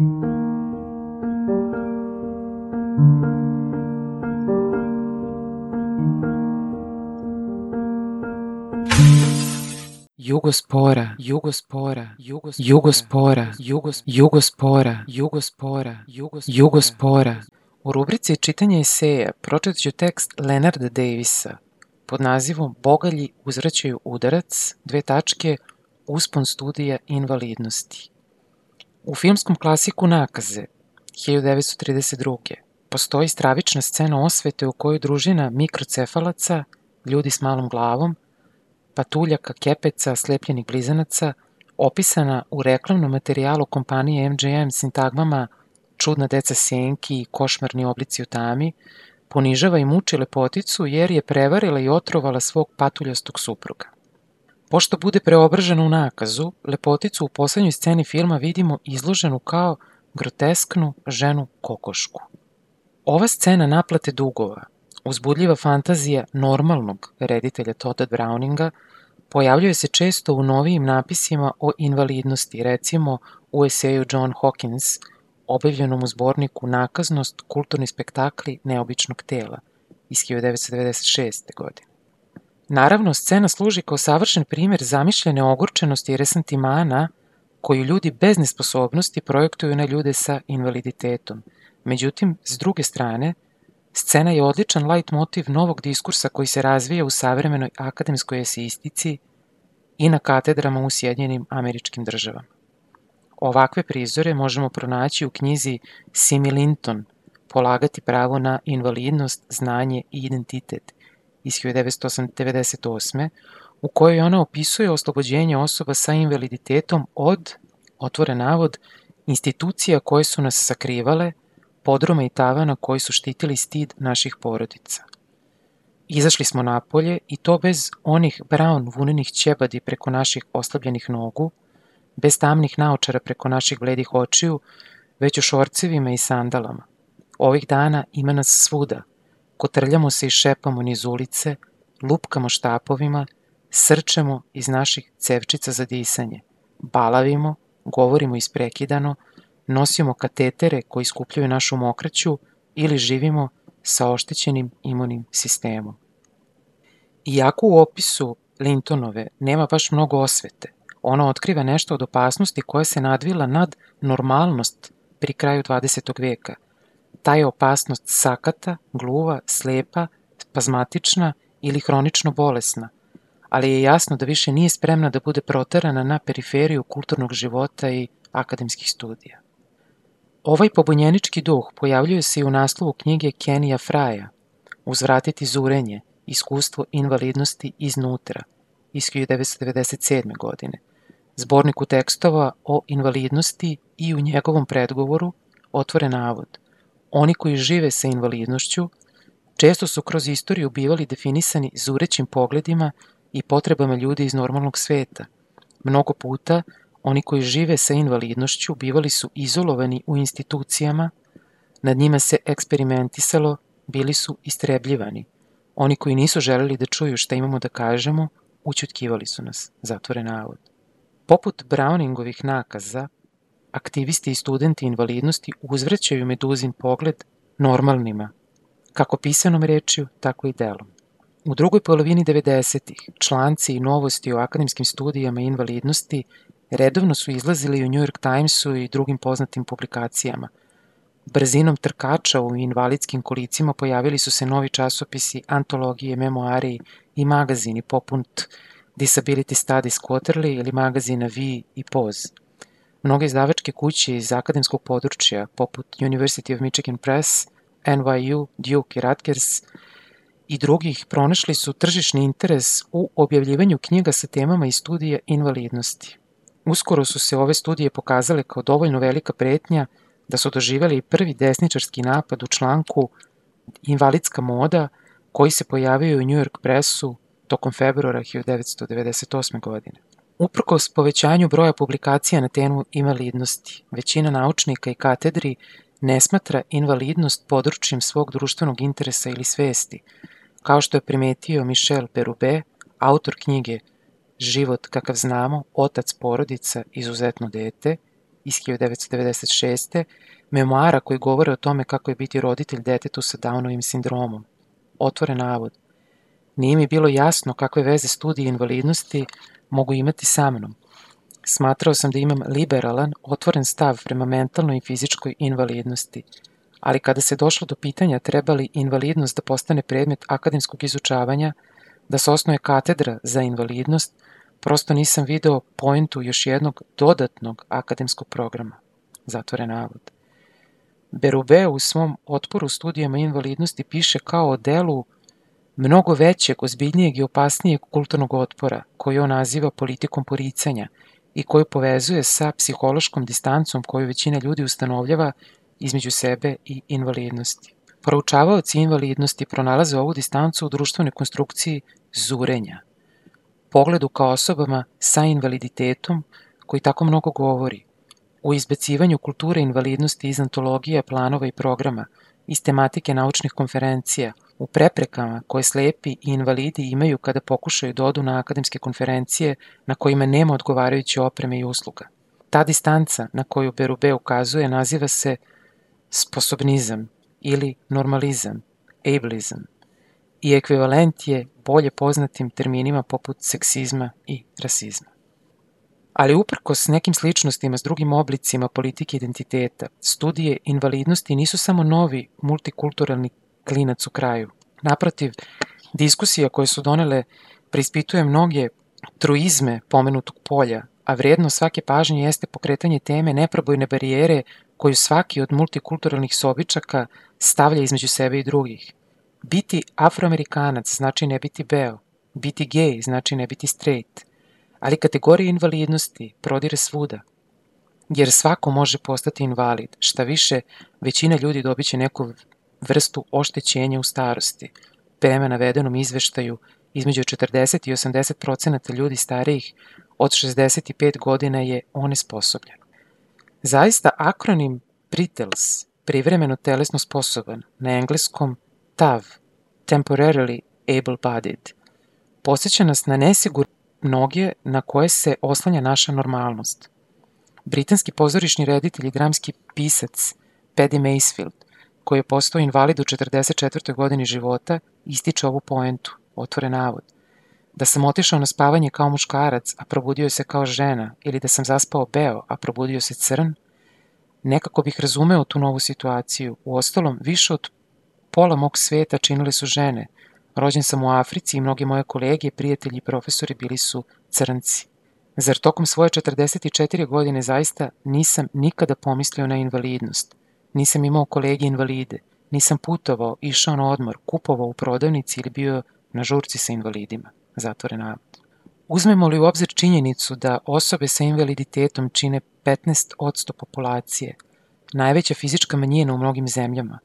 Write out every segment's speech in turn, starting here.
Jugospora, Jugospora, Jugos, Jugospora, Jugos, Jugospora, Jugospora, Jugos, Jugospora. U rubrici čitanje eseja pročitat ću tekst Leonarda Davisa pod nazivom Bogalji uzvraćaju udarac, dve tačke, uspon studija invalidnosti. U filmskom klasiku Nakaze 1932. postoji stravična scena osvete u kojoj družina mikrocefalaca, ljudi s malom glavom, patuljaka, kepeca, slepljenih blizanaca, opisana u reklamnom materijalu kompanije MGM sintagmama čudna deca senki i košmarni oblici u tami, ponižava i muči lepoticu jer je prevarila i otrovala svog patuljastog supruga. Pošto bude preobržena u nakazu, lepoticu u poslednjoj sceni filma vidimo izloženu kao grotesknu ženu kokošku. Ova scena naplate dugova, uzbudljiva fantazija normalnog reditelja Toda Browninga, pojavljuje se često u novijim napisima o invalidnosti, recimo u eseju John Hawkins, objavljenom u zborniku Nakaznost, kulturni spektakli neobičnog tela iz 1996. godine. Naravno, scena služi kao savršen primer zamišljene ogorčenosti i resentimana koju ljudi bez nesposobnosti projektuju na ljude sa invaliditetom. Međutim, s druge strane, Scena je odličan light motiv novog diskursa koji se razvija u savremenoj akademskoj eseistici i na katedrama u Sjedinjenim američkim državama. Ovakve prizore možemo pronaći u knjizi Simi Linton Polagati pravo na invalidnost, znanje i identitet iz 1998. u kojoj ona opisuje oslobođenje osoba sa invaliditetom od, otvore navod, institucija koje su nas sakrivale – podruma i tavana koji su štitili stid naših porodica. Izašli smo napolje i to bez onih brown vunenih ćebadi preko naših oslabljenih nogu, bez tamnih naočara preko naših bledih očiju, već u šorcevima i sandalama. Ovih dana ima nas svuda. Kotrljamo se i šepamo niz ulice, lupkamo štapovima, srčemo iz naših cevčica za disanje, balavimo, govorimo isprekidano, nosimo katetere koji skupljaju našu mokraću ili živimo sa oštećenim imunim sistemom. Iako u opisu Lintonove nema baš mnogo osvete, ona otkriva nešto od opasnosti koja se nadvila nad normalnost pri kraju 20. veka. Ta je opasnost sakata, gluva, slepa, spazmatična ili hronično bolesna, ali je jasno da više nije spremna da bude proterana na periferiju kulturnog života i akademskih studija. Ovaj pobunjenički duh pojavljuje se i u naslovu knjige Kenija Fraja Uzvratiti zurenje, iskustvo invalidnosti iznutra iz 1997. godine, zborniku tekstova o invalidnosti i u njegovom predgovoru otvore navod. Oni koji žive sa invalidnošću često su kroz istoriju bivali definisani zurećim pogledima i potrebama ljudi iz normalnog sveta. Mnogo puta Oni koji žive sa invalidnošću bivali su izolovani u institucijama, nad njima se eksperimentisalo, bili su istrebljivani. Oni koji nisu želeli da čuju šta imamo da kažemo, učutkivali su nas, zatvore navod. Poput Browningovih nakaza, aktivisti i studenti invalidnosti uzvraćaju meduzin pogled normalnima, kako pisanom rečju, tako i delom. U drugoj polovini 90-ih članci i novosti o akademskim studijama invalidnosti redovno su izlazili u New York Timesu i drugim poznatim publikacijama. Brzinom trkača u invalidskim kolicima pojavili su se novi časopisi, antologije, memoari i magazini poput Disability Studies Quarterly ili magazina V i Pose. Mnoge izdavačke kuće iz akademskog područja, poput University of Michigan Press, NYU, Duke i Rutgers, i drugih pronašli su tržišni interes u objavljivanju knjiga sa temama i studija invalidnosti. Uskoro su se ove studije pokazale kao dovoljno velika pretnja da su doživjeli i prvi desničarski napad u članku Invalidska moda koji se pojavio u New York Pressu tokom februara 1998. godine. Uprkos povećanju broja publikacija na temu invalidnosti, većina naučnika i katedri ne smatra invalidnost područjem svog društvenog interesa ili svesti, kao što je primetio Michel Perube, autor knjige Život kakav znamo, otac porodica, izuzetno dete iz 1996. memoara koji govore o tome kako je biti roditelj detetu sa Downovim sindromom. Otvore navod. Nije mi bilo jasno kakve veze studije invalidnosti mogu imati sa mnom. Smatrao sam da imam liberalan, otvoren stav prema mentalnoj i fizičkoj invalidnosti, ali kada se došlo do pitanja treba li invalidnost da postane predmet akademskog izučavanja, da se osnuje katedra za invalidnost, prosto nisam video pointu još jednog dodatnog akademskog programa. Zatvore navod. Berube u svom otporu studijama invalidnosti piše kao o delu mnogo većeg, ozbiljnijeg i opasnijeg kulturnog otpora, koji on naziva politikom poricanja i koju povezuje sa psihološkom distancom koju većina ljudi ustanovljava između sebe i invalidnosti. Proučavaoci invalidnosti pronalaze ovu distancu u društvenoj konstrukciji zurenja, pogledu kao osobama sa invaliditetom koji tako mnogo govori, u izbacivanju kulture invalidnosti iz antologija, planova i programa, iz tematike naučnih konferencija, u preprekama koje slepi i invalidi imaju kada pokušaju da odu na akademske konferencije na kojima nema odgovarajuće opreme i usluga. Ta distanca na koju Berube ukazuje naziva se sposobnizam ili normalizam, ableizam, i ekvivalent je bolje poznatim terminima poput seksizma i rasizma. Ali uprkos nekim sličnostima s drugim oblicima politike identiteta, studije invalidnosti nisu samo novi multikulturalni klinac u kraju. Naprotiv, diskusija koje su donele preispituje mnoge truizme pomenutog polja, a vredno svake pažnje jeste pokretanje teme neprobojne barijere koju svaki od multikulturalnih sobičaka stavlja između sebe i drugih. Biti afroamerikanac znači ne biti beo, biti gej znači ne biti straight, ali kategorija invalidnosti prodire svuda, jer svako može postati invalid, šta više, većina ljudi dobiće neku vrstu oštećenja u starosti. Prema navedenom izveštaju, između 40 i 80 procenata ljudi starijih od 65 godina je onesposobljen. Zaista akronim PRITELS, privremeno telesno sposoban, na engleskom TAV, temporarily able-bodied, posjeća nas na nesigur noge na koje se oslanja naša normalnost. Britanski pozorišni reditelj i dramski pisac Paddy Macefield, koji je postao invalid u 44. godini života, ističe ovu poentu, otvore navod. Da sam otišao na spavanje kao muškarac, a probudio se kao žena, ili da sam zaspao beo, a probudio se crn, nekako bih razumeo tu novu situaciju. U ostalom, više od pola mog sveta činili su žene. Rođen sam u Africi i mnogi moje kolege, prijatelji i profesori bili su crnci. Zar tokom svoje 44 godine zaista nisam nikada pomislio na invalidnost? Nisam imao kolege invalide, nisam putovao, išao na odmor, kupovao u prodavnici ili bio na žurci sa invalidima. Zatvore navod. Uzmemo li u obzir činjenicu da osobe sa invaliditetom čine 15% populacije, najveća fizička manjina u mnogim zemljama,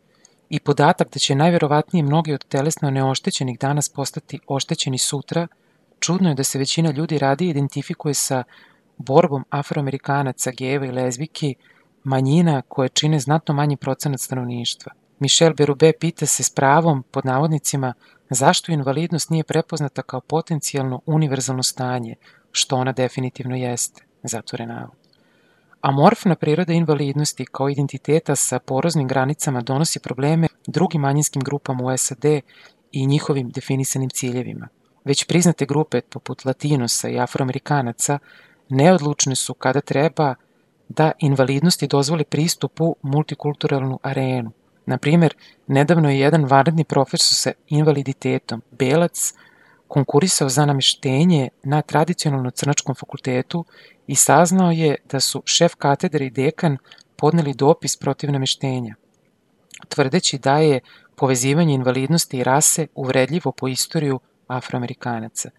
i podatak da će najverovatnije mnogi od telesno neoštećenih danas postati oštećeni sutra, čudno je da se većina ljudi radi identifikuje sa borbom afroamerikanaca, gejeva i lezbiki, manjina koje čine znatno manji procenat stanovništva. Michel Berube pita se s pravom, pod navodnicima, zašto invalidnost nije prepoznata kao potencijalno univerzalno stanje, što ona definitivno jeste, zatvore navod. Amorfna priroda invalidnosti kao identiteta sa poroznim granicama donosi probleme drugim manjinskim grupama u SAD i njihovim definisanim ciljevima. Već priznate grupe poput Latinosa i Afroamerikanaca neodlučne su kada treba da invalidnosti dozvoli pristup u multikulturalnu arenu. Na primer, nedavno je jedan vanredni profesor sa invaliditetom, belac, konkurisao za nameštenje na tradicionalno crnačkom fakultetu i saznao je da su šef katedre i dekan podneli dopis protiv nameštenja, tvrdeći da je povezivanje invalidnosti i rase uvredljivo po istoriju afroamerikanaca.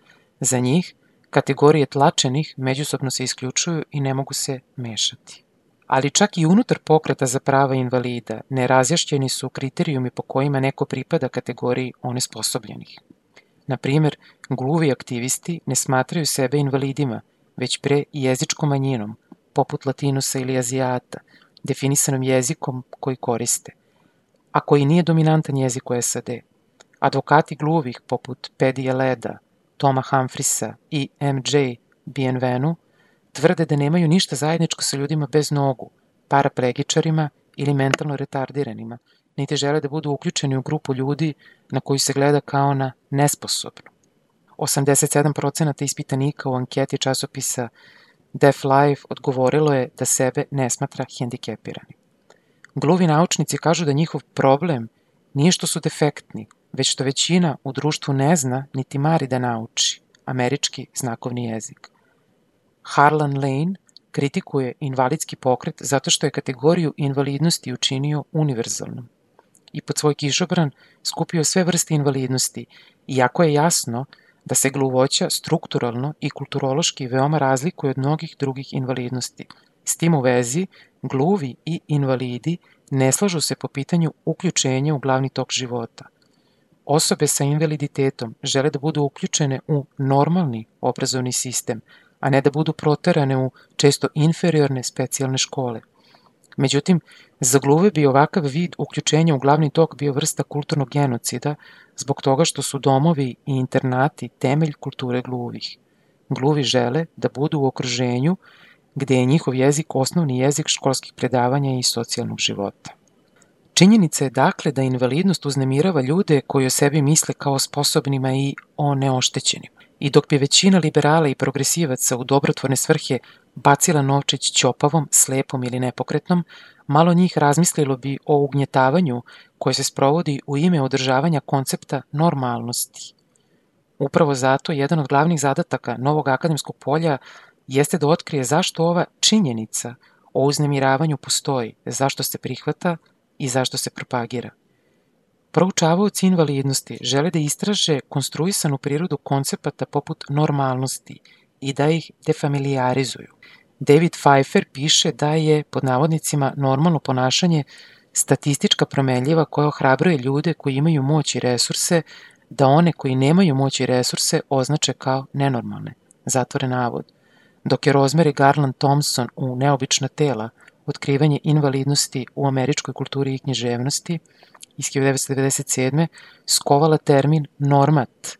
Za njih, kategorije tlačenih međusobno se isključuju i ne mogu se mešati. Ali čak i unutar pokreta za prava invalida nerazjašćeni su kriterijumi po kojima neko pripada kategoriji onesposobljenih. Na primer, gluvi aktivisti ne smatraju sebe invalidima, već pre jezičkom manjinom, poput latinusa ili azijata, definisanom jezikom koji koriste, a koji nije dominantan jezik u SAD. Advokati gluvih, poput Pedija Leda, Toma Humphreys i M.J. Bienvenu, tvrde da nemaju ništa zajedničko sa ljudima bez nogu, paraplegičarima ili mentalno retardiranima, niti žele da budu uključeni u grupu ljudi na koju se gleda kao na nesposobnu. 87% ispitanika u anketi časopisa Deaf Life odgovorilo je da sebe ne smatra hendikepirani. Gluvi naučnici kažu da njihov problem nije što su defektni, već što većina u društvu ne zna niti mari da nauči američki znakovni jezik. Harlan Lane kritikuje invalidski pokret zato što je kategoriju invalidnosti učinio univerzalnom i pod svoj kišobran skupio sve vrste invalidnosti, iako je jasno da se gluvoća strukturalno i kulturološki veoma razlikuje od mnogih drugih invalidnosti. S tim u vezi, gluvi i invalidi ne slažu se po pitanju uključenja u glavni tok života. Osobe sa invaliditetom žele da budu uključene u normalni obrazovni sistem, a ne da budu proterane u često inferiorne specijalne škole. Međutim, za gluve bi ovakav vid uključenja u glavni tok bio vrsta kulturnog genocida zbog toga što su domovi i internati temelj kulture gluvih. Gluvi žele da budu u okruženju gde je njihov jezik osnovni jezik školskih predavanja i socijalnog života. Činjenica je dakle da invalidnost uznemirava ljude koji o sebi misle kao sposobnima i o neoštećenim. I dok bi većina liberala i progresivaca u dobrotvorne svrhe bacila novčić ćopavom, slepom ili nepokretnom, malo njih razmislilo bi o ugnjetavanju koje se sprovodi u ime održavanja koncepta normalnosti. Upravo zato jedan od glavnih zadataka novog akademskog polja jeste da otkrije zašto ova činjenica o uznemiravanju postoji, zašto se prihvata i zašto se propagira. Proučavaoci invalidnosti žele da istraže konstruisanu prirodu koncepata poput normalnosti i da ih defamiliarizuju. David Pfeiffer piše da je, pod navodnicima, normalno ponašanje statistička promenljiva koja ohrabruje ljude koji imaju moć i resurse da one koji nemaju moć i resurse označe kao nenormalne. Zatvore navod. Dok je Rosemary Garland Thompson u Neobična tela, otkrivanje invalidnosti u američkoj kulturi i književnosti iz 1997. skovala termin normat,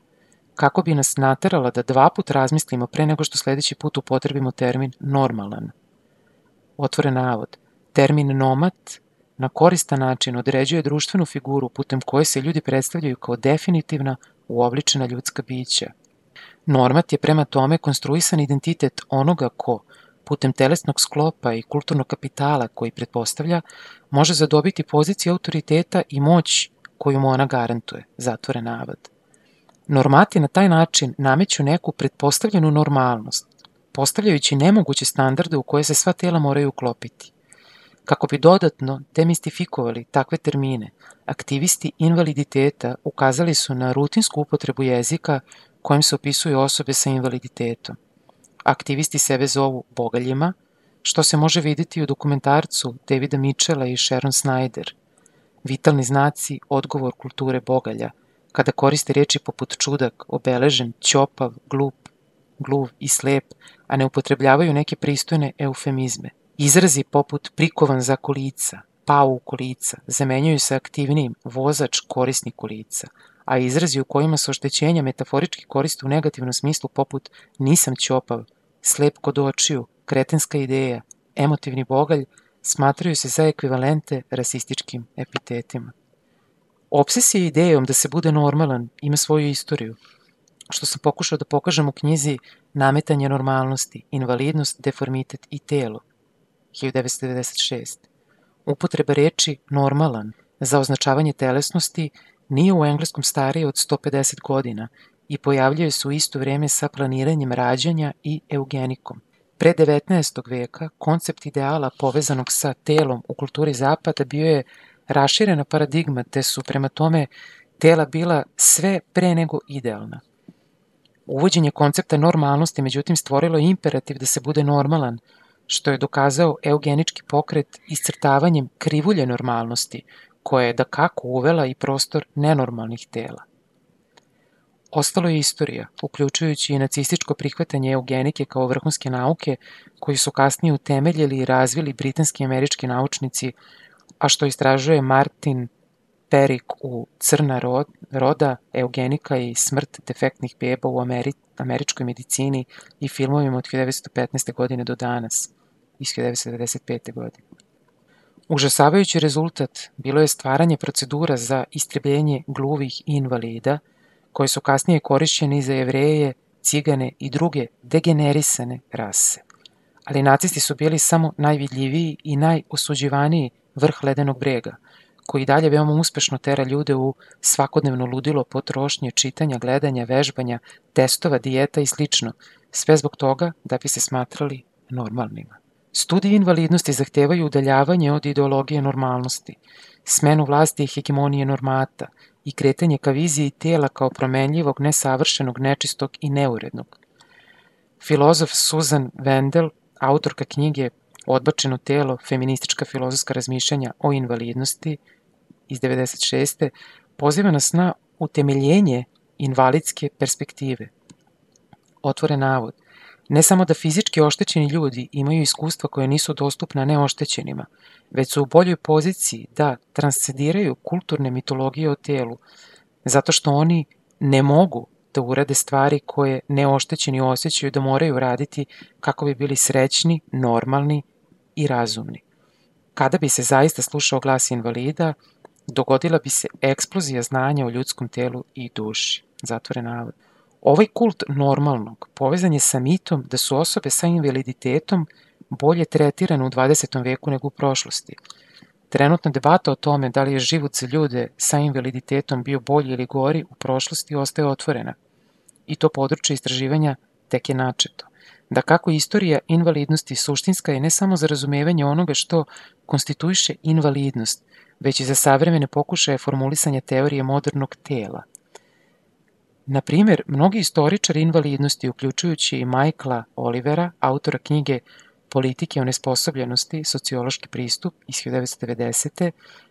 kako bi nas naterala da dva put razmislimo pre nego što sledeći put upotrebimo termin normalan. Otvore navod. Termin nomat na koristan način određuje društvenu figuru putem koje se ljudi predstavljaju kao definitivna, uobličena ljudska bića. Normat je prema tome konstruisan identitet onoga ko, putem telesnog sklopa i kulturnog kapitala koji pretpostavlja, može zadobiti poziciju autoriteta i moć koju mu ona garantuje, zatvore navod. Normati na taj način nameću neku pretpostavljenu normalnost, postavljajući nemoguće standarde u koje se sva tela moraju uklopiti. Kako bi dodatno demistifikovali takve termine, aktivisti invaliditeta ukazali su na rutinsku upotrebu jezika kojim se opisuju osobe sa invaliditetom. Aktivisti sebe zovu bogaljima, što se može videti u dokumentarcu Davida Mitchella i Sharon Snyder. Vitalni znaci, odgovor kulture bogalja – kada koriste reči poput čudak, obeležen, ćopav, glup, gluv i slep, a ne upotrebljavaju neke pristojne eufemizme. Izrazi poput prikovan za kolica, pao u kolica, zamenjuju se aktivnijim vozač, korisnik kolica, a izrazi u kojima se oštećenja metaforički koriste u negativnom smislu poput nisam ćopav, slep kod očiju, kretenska ideja, emotivni bogalj, smatraju se za ekvivalente rasističkim epitetima. Obsesija idejom da se bude normalan ima svoju istoriju, što sam pokušao da pokažem u knjizi Nametanje normalnosti, invalidnost, deformitet i telo, 1996. Upotreba reči normalan za označavanje telesnosti nije u engleskom starije od 150 godina i pojavljuje se u isto vreme sa planiranjem rađanja i eugenikom. Pre 19. veka koncept ideala povezanog sa telom u kulturi zapada bio je raširena paradigma, te su prema tome tela bila sve pre nego idealna. Uvođenje koncepta normalnosti, međutim, stvorilo imperativ da se bude normalan, što je dokazao eugenički pokret iscrtavanjem krivulje normalnosti, koja je da kako uvela i prostor nenormalnih tela. Ostalo je istorija, uključujući i nacističko prihvatanje eugenike kao vrhunske nauke, koji su kasnije utemeljili i razvili britanski i američki naučnici a što istražuje Martin Perik u Crna rod, roda, eugenika i smrt defektnih beba u Ameri, američkoj medicini i filmovima od 1915. godine do danas, iz 1995. godine. Užasavajući rezultat bilo je stvaranje procedura za istrebljenje gluvih invalida, koje su kasnije korišćene za jevreje, cigane i druge degenerisane rase. Ali nacisti su bili samo najvidljiviji i najosuđivaniji vrh ledenog brega, koji dalje veoma uspešno tera ljude u svakodnevno ludilo potrošnje, čitanja, gledanja, vežbanja, testova, dijeta i slično, sve zbog toga da bi se smatrali normalnima. Studije invalidnosti zahtevaju udaljavanje od ideologije normalnosti, smenu vlasti i hegemonije normata i kretanje ka viziji tela kao promenljivog, nesavršenog, nečistog i neurednog. Filozof Susan Wendell, autorka knjige Odbačeno telo, feministička filozofska razmišljanja o invalidnosti iz 96. poziva nas na utemeljenje invalidske perspektive. Otvore navod. Ne samo da fizički oštećeni ljudi imaju iskustva koje nisu dostupna neoštećenima, već su u boljoj poziciji da transcendiraju kulturne mitologije o telu, zato što oni ne mogu da urade stvari koje neoštećeni osjećaju da moraju raditi kako bi bili srećni, normalni i razumni. Kada bi se zaista slušao glas invalida, dogodila bi se eksplozija znanja o ljudskom telu i duši. Zatvore navod. Ovaj kult normalnog povezan je sa mitom da su osobe sa invaliditetom bolje tretirane u 20. veku nego u prošlosti. Trenutna debata o tome da li je život za ljude sa invaliditetom bio bolji ili gori u prošlosti ostaje otvorena. I to područje istraživanja tek je načeto. Da kako istorija invalidnosti suštinska je ne samo za razumevanje onoga što konstituiše invalidnost, već i za savremene pokušaje formulisanja teorije modernog tela – Na primer, mnogi istoričari invalidnosti, uključujući i Michaela Olivera, autora knjige Politike o nesposobljenosti, sociološki pristup iz 1990.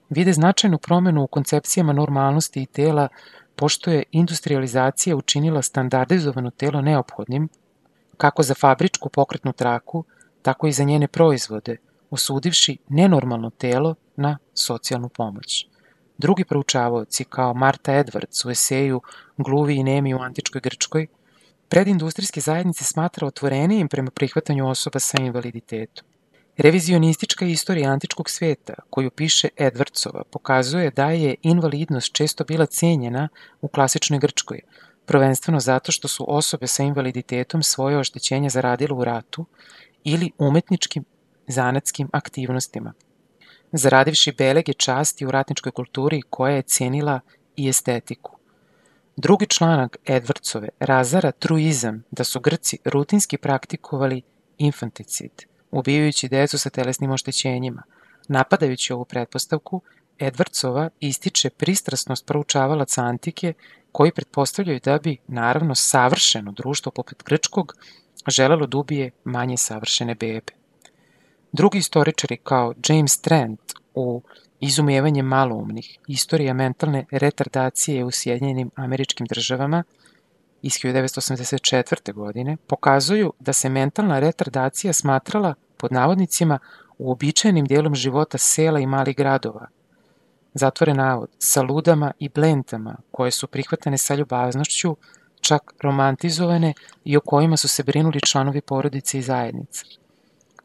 vide značajnu promenu u koncepcijama normalnosti i tela, pošto je industrializacija učinila standardizovano telo neophodnim, kako za fabričku pokretnu traku, tako i za njene proizvode, osudivši nenormalno telo na socijalnu pomoć. Drugi proučavaoci, kao Marta Edwards u eseju Gluvi i nemi u antičkoj Grčkoj, predindustrijske zajednice smatra otvorenijim prema prihvatanju osoba sa invaliditetom. Revizionistička istorija antičkog sveta, koju piše Edwardsova, pokazuje da je invalidnost često bila cenjena u klasičnoj Grčkoj, prvenstveno zato što su osobe sa invaliditetom svoje oštećenja zaradile u ratu ili umetničkim zanatskim aktivnostima – zaradivši belege časti u ratničkoj kulturi koja je cijenila i estetiku. Drugi članak Edwardsove razara truizam da su Grci rutinski praktikovali infanticid, ubijajući decu sa telesnim oštećenjima. Napadajući ovu pretpostavku, Edwardsova ističe pristrasnost proučavalaca antike koji pretpostavljaju da bi, naravno, savršeno društvo poput grčkog želelo da ubije manje savršene bebe. Drugi istoričari kao James Trent u Izumijevanje maloumnih, istorija mentalne retardacije u Sjedinjenim američkim državama iz 1984. godine pokazuju da se mentalna retardacija smatrala pod navodnicima uobičajenim dijelom života sela i malih gradova. Zatvore navod, sa ludama i blentama koje su prihvatane sa ljubaznošću, čak romantizovane i o kojima su se brinuli članovi porodice i zajednice.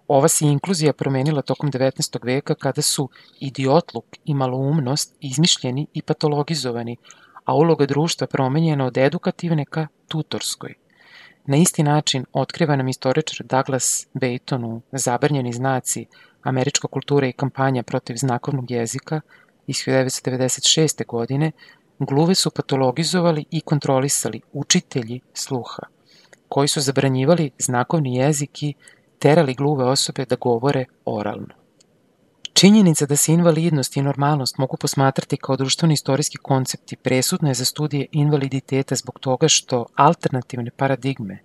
Ova se inkluzija promenila tokom 19. veka kada su idiotluk i maloumnost izmišljeni i patologizovani, a uloga društva promenjena od edukativne ka tutorskoj. Na isti način otkriva nam istoričar Douglas Bayton u Zabrnjeni znaci Američka kultura i kampanja protiv znakovnog jezika iz 1996. godine, gluve su patologizovali i kontrolisali učitelji sluha, koji su zabranjivali znakovni jezik i terali gluve osobe da govore oralno. Činjenica da se invalidnost i normalnost mogu posmatrati kao društveni istorijski koncepti presudna je za studije invaliditeta zbog toga što alternativne paradigme,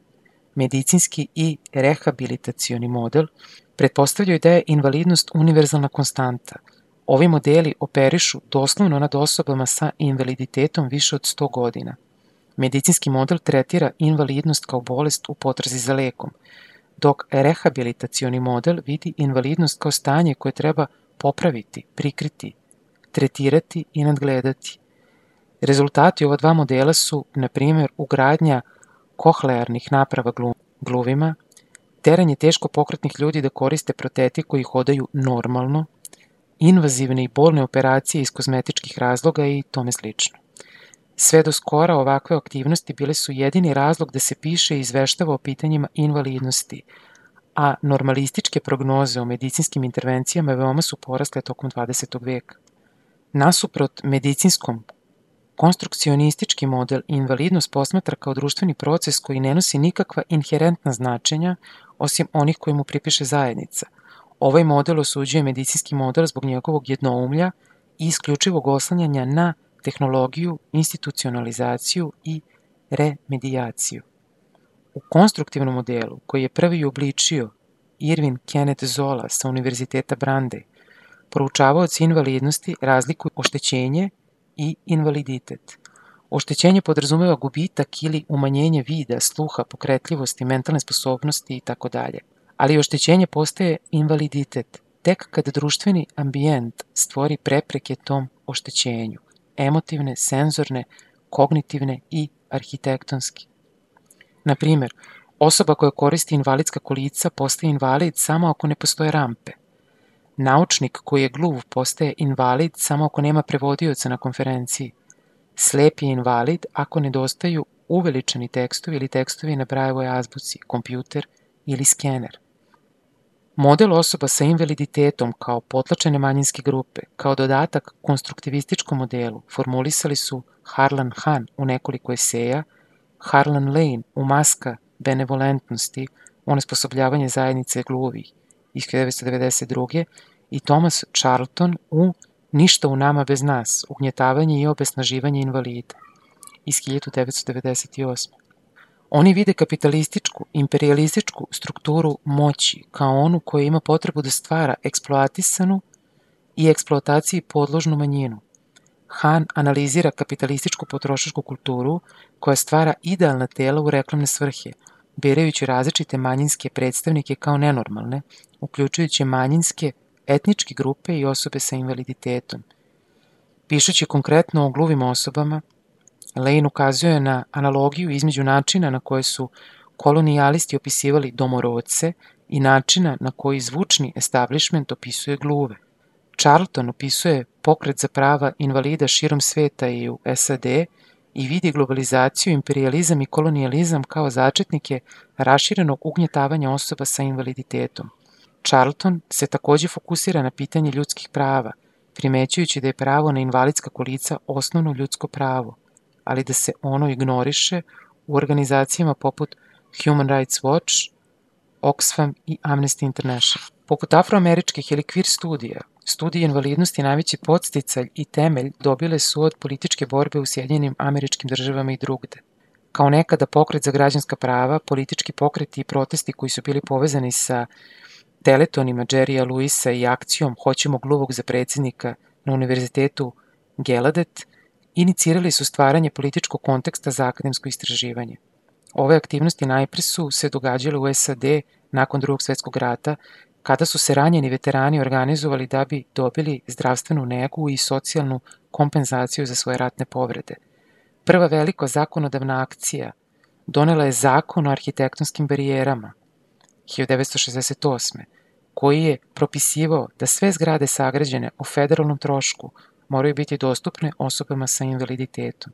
medicinski i rehabilitacioni model, pretpostavljaju da je invalidnost univerzalna konstanta. Ovi modeli operišu doslovno nad osobama sa invaliditetom više od 100 godina. Medicinski model tretira invalidnost kao bolest u potrazi za lekom, dok rehabilitacioni model vidi invalidnost kao stanje koje treba popraviti, prikriti, tretirati i nadgledati. Rezultati ova dva modela su, na primjer, ugradnja kohlearnih naprava gluvima, teranje teško pokretnih ljudi da koriste protetiku i hodaju normalno, invazivne i bolne operacije iz kozmetičkih razloga i tome slično. Sve do skora ovakve aktivnosti bile su jedini razlog da se piše i izveštava o pitanjima invalidnosti, a normalističke prognoze o medicinskim intervencijama veoma su porasle tokom 20. veka. Nasuprot medicinskom, konstrukcionistički model invalidnost posmatra kao društveni proces koji ne nosi nikakva inherentna značenja osim onih koje mu pripiše zajednica. Ovaj model osuđuje medicinski model zbog njegovog jednoumlja i isključivog oslanjanja na tehnologiju, institucionalizaciju i remedijaciju. U konstruktivnom modelu, koji je prvi obličio Irvin Kenneth Zola sa Univerziteta Brande, proučavaoci invalidnosti razlikuju oštećenje i invaliditet. Oštećenje podrazumeva gubitak ili umanjenje vida, sluha, pokretljivosti, mentalne sposobnosti i tako dalje. Ali oštećenje postaje invaliditet tek kad društveni ambijent stvori prepreke tom oštećenju, emotivne, senzorne, kognitivne i arhitektonski. Na primer, osoba koja koristi invalidska kolica postaje invalid samo ako ne postoje rampe. Naučnik koji je gluv postaje invalid samo ako nema prevodioca na konferenciji. Slep je invalid ako nedostaju uveličani tekstovi ili tekstovi na Brajevoj azbuci, kompjuter ili skener. Model osoba sa invaliditetom kao potlačene manjinske grupe, kao dodatak konstruktivističkom modelu, formulisali su Harlan Han u nekoliko eseja, Harlan Lane u Maska benevolentnosti, onesposobljavanje zajednice gluvih iz 1992. i Thomas Charlton u Ništa u nama bez nas, ugnjetavanje i obesnaživanje invalida iz 1998. Oni vide kapitalističku, imperialističku strukturu moći kao onu koja ima potrebu da stvara eksploatisanu i eksploataciji podložnu manjinu. Han analizira kapitalističku potrošačku kulturu koja stvara idealna tela u reklamne svrhe, birajući različite manjinske predstavnike kao nenormalne, uključujući manjinske etničke grupe i osobe sa invaliditetom. Pišući konkretno o gluvim osobama, Lane ukazuje na analogiju između načina na koje su kolonijalisti opisivali domorodce i načina na koji zvučni establishment opisuje gluve. Charlton opisuje pokret za prava invalida širom sveta i u SAD i vidi globalizaciju, imperializam i kolonijalizam kao začetnike raširenog ugnjetavanja osoba sa invaliditetom. Charlton se takođe fokusira na pitanje ljudskih prava, primećujući da je pravo na invalidska kolica osnovno ljudsko pravo – ali da se ono ignoriše u organizacijama poput Human Rights Watch, Oxfam i Amnesty International. Poput afroameričkih ili queer studija, studije invalidnosti najveći podsticalj i temelj dobile su od političke borbe u Sjedinjenim američkim državama i drugde. Kao nekada pokret za građanska prava, politički pokreti i protesti koji su bili povezani sa teletonima Jerrya Luisa i akcijom Hoćemo gluvog za predsednika na univerzitetu Geladet, inicirali su stvaranje političkog konteksta za akademsko istraživanje. Ove aktivnosti najpre su se događale u SAD nakon drugog svetskog rata, kada su se ranjeni veterani organizovali da bi dobili zdravstvenu negu i socijalnu kompenzaciju za svoje ratne povrede. Prva velika zakonodavna akcija donela je zakon o arhitektonskim barijerama 1968. koji je propisivao da sve zgrade sagrađene u federalnom trošku moraju biti dostupne osobama sa invaliditetom.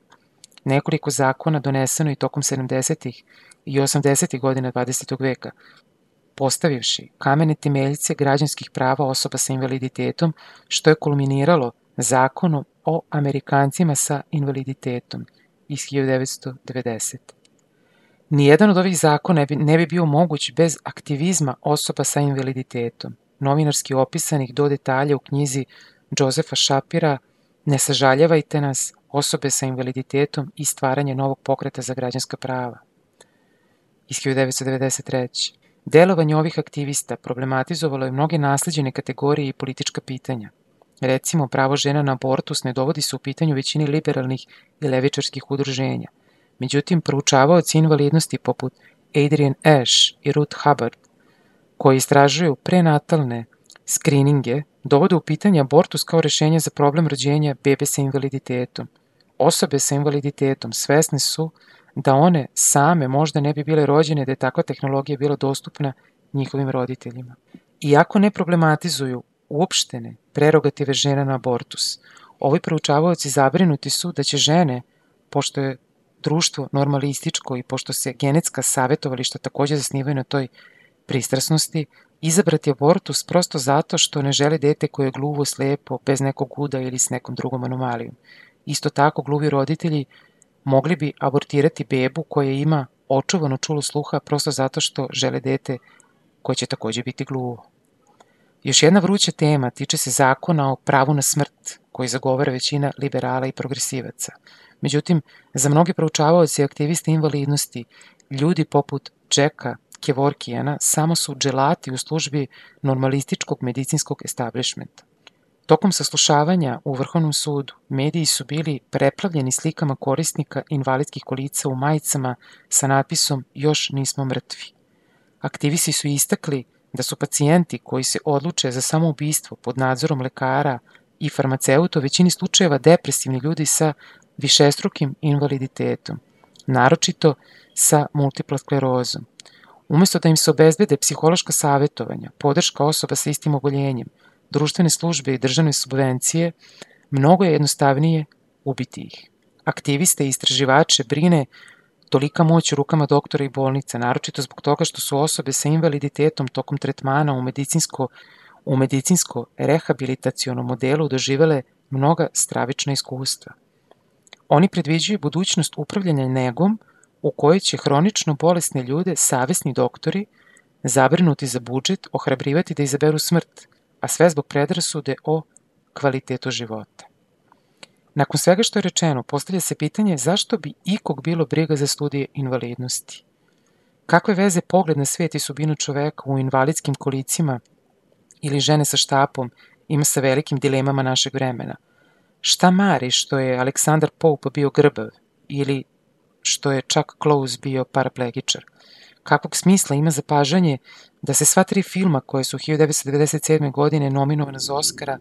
Nekoliko zakona doneseno i tokom 70. i 80. godina 20. veka, postavivši kamene temeljice građanskih prava osoba sa invaliditetom, što je kulminiralo zakonom o Amerikancima sa invaliditetom iz 1990. Nijedan od ovih zakona ne bi bio moguć bez aktivizma osoba sa invaliditetom, novinarski opisanih do detalja u knjizi Josefa Šapira Ne sažaljevajte nas, osobe sa invaliditetom i stvaranje novog pokreta za građanska prava. Iz 1993. Delovanje ovih aktivista problematizovalo je mnoge nasleđene kategorije i politička pitanja. Recimo, pravo žena na abortus ne dovodi se u pitanju većini liberalnih i levičarskih udruženja. Međutim, proučavaoci invalidnosti poput Adrian Ash i Ruth Hubbard, koji istražuju prenatalne skrininge dovode u pitanje abortus kao rešenje za problem rođenja bebe sa invaliditetom. Osobe sa invaliditetom svesne su da one same možda ne bi bile rođene da je takva tehnologija bila dostupna njihovim roditeljima. Iako ne problematizuju uopštene prerogative žena na abortus, ovi proučavaoci zabrinuti su da će žene, pošto je društvo normalističko i pošto se genetska savetovališta takođe zasnivaju na toj pristrasnosti, izabrati abortus prosto zato što ne žele dete koje je gluvo, slepo, bez nekog uda ili s nekom drugom anomalijom. Isto tako, gluvi roditelji mogli bi abortirati bebu koja ima očuvano čulo sluha prosto zato što žele dete koje će takođe biti gluvo. Još jedna vruća tema tiče se zakona o pravu na smrt, koji zagovara većina liberala i progresivaca. Međutim, za mnoge proučavaoci i aktiviste invalidnosti, ljudi poput Jacka Kevorkijana samo su dželati u službi normalističkog medicinskog establishmenta. Tokom saslušavanja u Vrhovnom sudu, mediji su bili preplavljeni slikama korisnika invalidskih kolica u majicama sa natpisom Još nismo mrtvi. Aktivisti su istakli da su pacijenti koji se odluče za samoubistvo pod nadzorom lekara i farmaceuta u većini slučajeva depresivni ljudi sa višestrukim invaliditetom, naročito sa multipla sklerozom. Umesto da im se obezbede psihološka savjetovanja, podrška osoba sa istim oboljenjem, društvene službe i državne subvencije, mnogo je jednostavnije ubiti ih. Aktiviste i istraživače brine tolika moć u rukama doktora i bolnica, naročito zbog toga što su osobe sa invaliditetom tokom tretmana u medicinsko u medicinsko rehabilitacionom modelu doživele mnoga stravična iskustva. Oni predviđaju budućnost upravljanja negom u kojoj će hronično bolesne ljude savesni doktori zabrinuti za budžet ohrabrivati da izaberu smrt, a sve zbog predrasude o kvalitetu života. Nakon svega što je rečeno, postavlja se pitanje zašto bi ikog bilo briga za studije invalidnosti. Kakve veze pogled na svet i subinu čoveka u invalidskim kolicima ili žene sa štapom ima sa velikim dilemama našeg vremena? Šta mari što je Aleksandar Pope bio grbav ili što je Chuck Close bio paraplegičar? Kakvog smisla ima zapažanje da se sva tri filma koje su 1997. godine nominovane za Oscara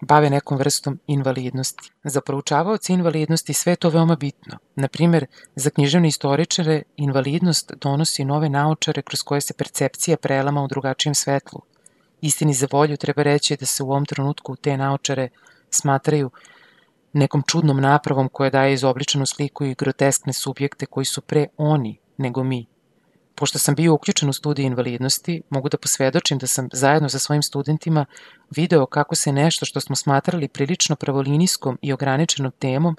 bave nekom vrstom invalidnosti. Za proučavaoci invalidnosti sve je to veoma bitno. Naprimer, za književne istoričare invalidnost donosi nove naučare kroz koje se percepcija prelama u drugačijem svetlu. Istini za volju treba reći da se u ovom trenutku te naučare smatraju nekom čudnom napravom koja daje izobličenu sliku i groteskne subjekte koji su pre oni nego mi, Pošto sam bio uključen u studije invalidnosti, mogu da posvedočim da sam zajedno sa svojim studentima video kako se nešto što smo smatrali prilično pravolinijskom i ograničenom temom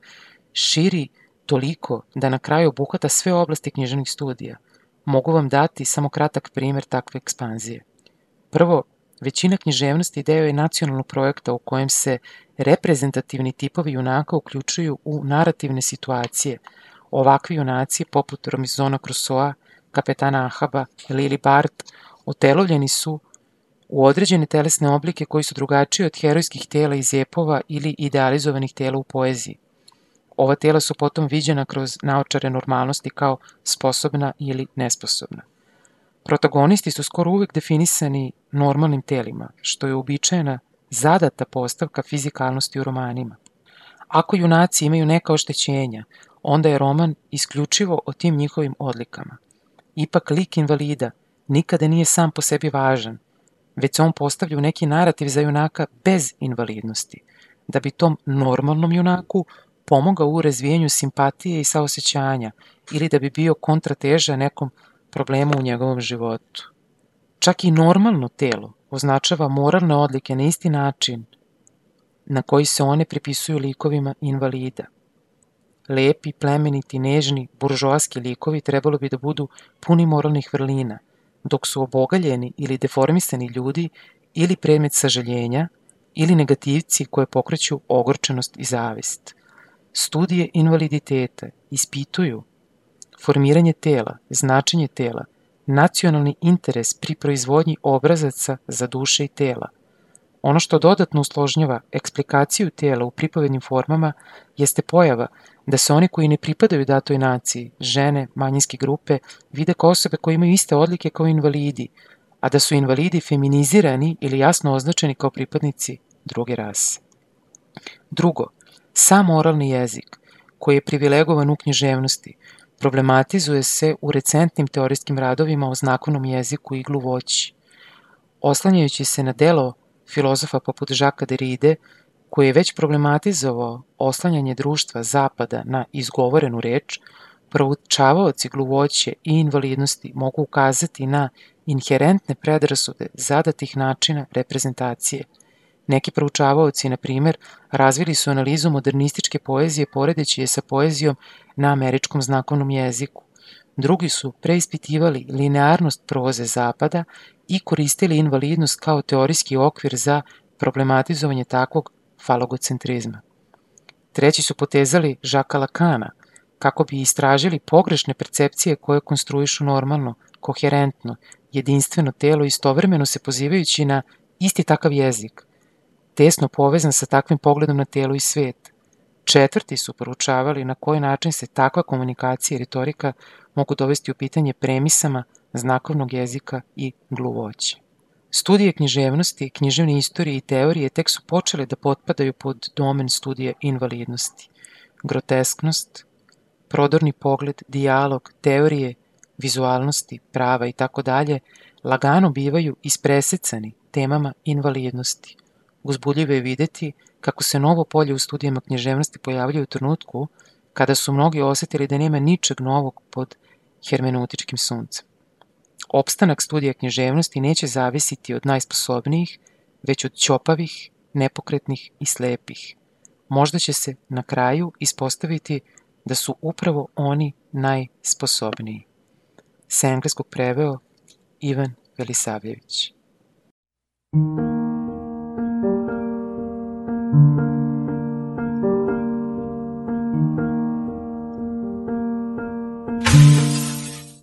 širi toliko da na kraju obuhvata sve oblasti književnih studija. Mogu vam dati samo kratak primer takve ekspanzije. Prvo, većina književnosti deo je nacionalnog projekta u kojem se reprezentativni tipovi junaka uključuju u narativne situacije. Ovakvi junaci, poput Romizona Crusoa, kapetana Ahaba i Lili Bart otelovljeni su u određene telesne oblike koji su drugačiji od herojskih tela iz epova ili idealizovanih tela u poeziji. Ova tela su potom viđena kroz naočare normalnosti kao sposobna ili nesposobna. Protagonisti su skoro uvek definisani normalnim telima, što je uobičajena zadata postavka fizikalnosti u romanima. Ako junaci imaju neka oštećenja, onda je roman isključivo o tim njihovim odlikama. Ipak lik invalida nikada nije sam po sebi važan, već se on postavlja u neki narativ za junaka bez invalidnosti, da bi tom normalnom junaku pomogao u razvijenju simpatije i saosećanja ili da bi bio kontrateža nekom problemu u njegovom životu. Čak i normalno telo označava moralne odlike na isti način na koji se one pripisuju likovima invalida – lepi, plemeniti, nežni, buržoaski likovi trebalo bi da budu puni moralnih vrlina, dok su obogaljeni ili deformisani ljudi ili predmet sažaljenja ili negativci koje pokreću ogorčenost i zavist. Studije invaliditeta ispituju formiranje tela, značenje tela, nacionalni interes pri proizvodnji obrazaca za duše i tela. Ono što dodatno usložnjava eksplikaciju tela u pripovednim formama jeste pojava da se oni koji ne pripadaju datoj naciji, žene, manjinske grupe, vide kao osobe koje imaju iste odlike kao invalidi, a da su invalidi feminizirani ili jasno označeni kao pripadnici druge rase. Drugo, sam oralni jezik, koji je privilegovan u književnosti, problematizuje se u recentnim teorijskim radovima o znakovnom jeziku i gluvoći. Oslanjajući se na delo filozofa poput Žaka Deride, koji je već problematizovao oslanjanje društva zapada na izgovorenu reč, proučavaoci gluvoće i invalidnosti mogu ukazati na inherentne predrasude zadatih načina reprezentacije. Neki proučavaoci, na primer, razvili su analizu modernističke poezije poredeći je sa poezijom na američkom znakovnom jeziku. Drugi su preispitivali linearnost proze Zapada i koristili invalidnost kao teorijski okvir za problematizovanje takvog falogocentrizma. Treći su potezali Žaka Lakana kako bi istražili pogrešne percepcije koje konstruišu normalno, koherentno, jedinstveno telo istovremeno se pozivajući na isti takav jezik, tesno povezan sa takvim pogledom na telo i svet. Četvrti su poručavali na koji način se takva komunikacija i retorika mogu dovesti u pitanje premisama znakovnog jezika i gluvoće. Studije književnosti, književne istorije i teorije tek su počele da potpadaju pod domen studije invalidnosti. Grotesknost, prodorni pogled, dijalog, teorije, vizualnosti, prava i tako dalje, lagano bivaju ispresecani temama invalidnosti. Uzbudljivo je videti kako se novo polje u studijama književnosti pojavljaju u trenutku kada su mnogi osetili da nema ničeg novog pod hermeneutičkim suncem. Opstanak studija književnosti neće zavisiti od najsposobnijih, već od ćopavih, nepokretnih i slepih. Možda će se na kraju ispostaviti da su upravo oni najsposobniji. Sa engleskog preveo Ivan Velisavljević. thank you thank you.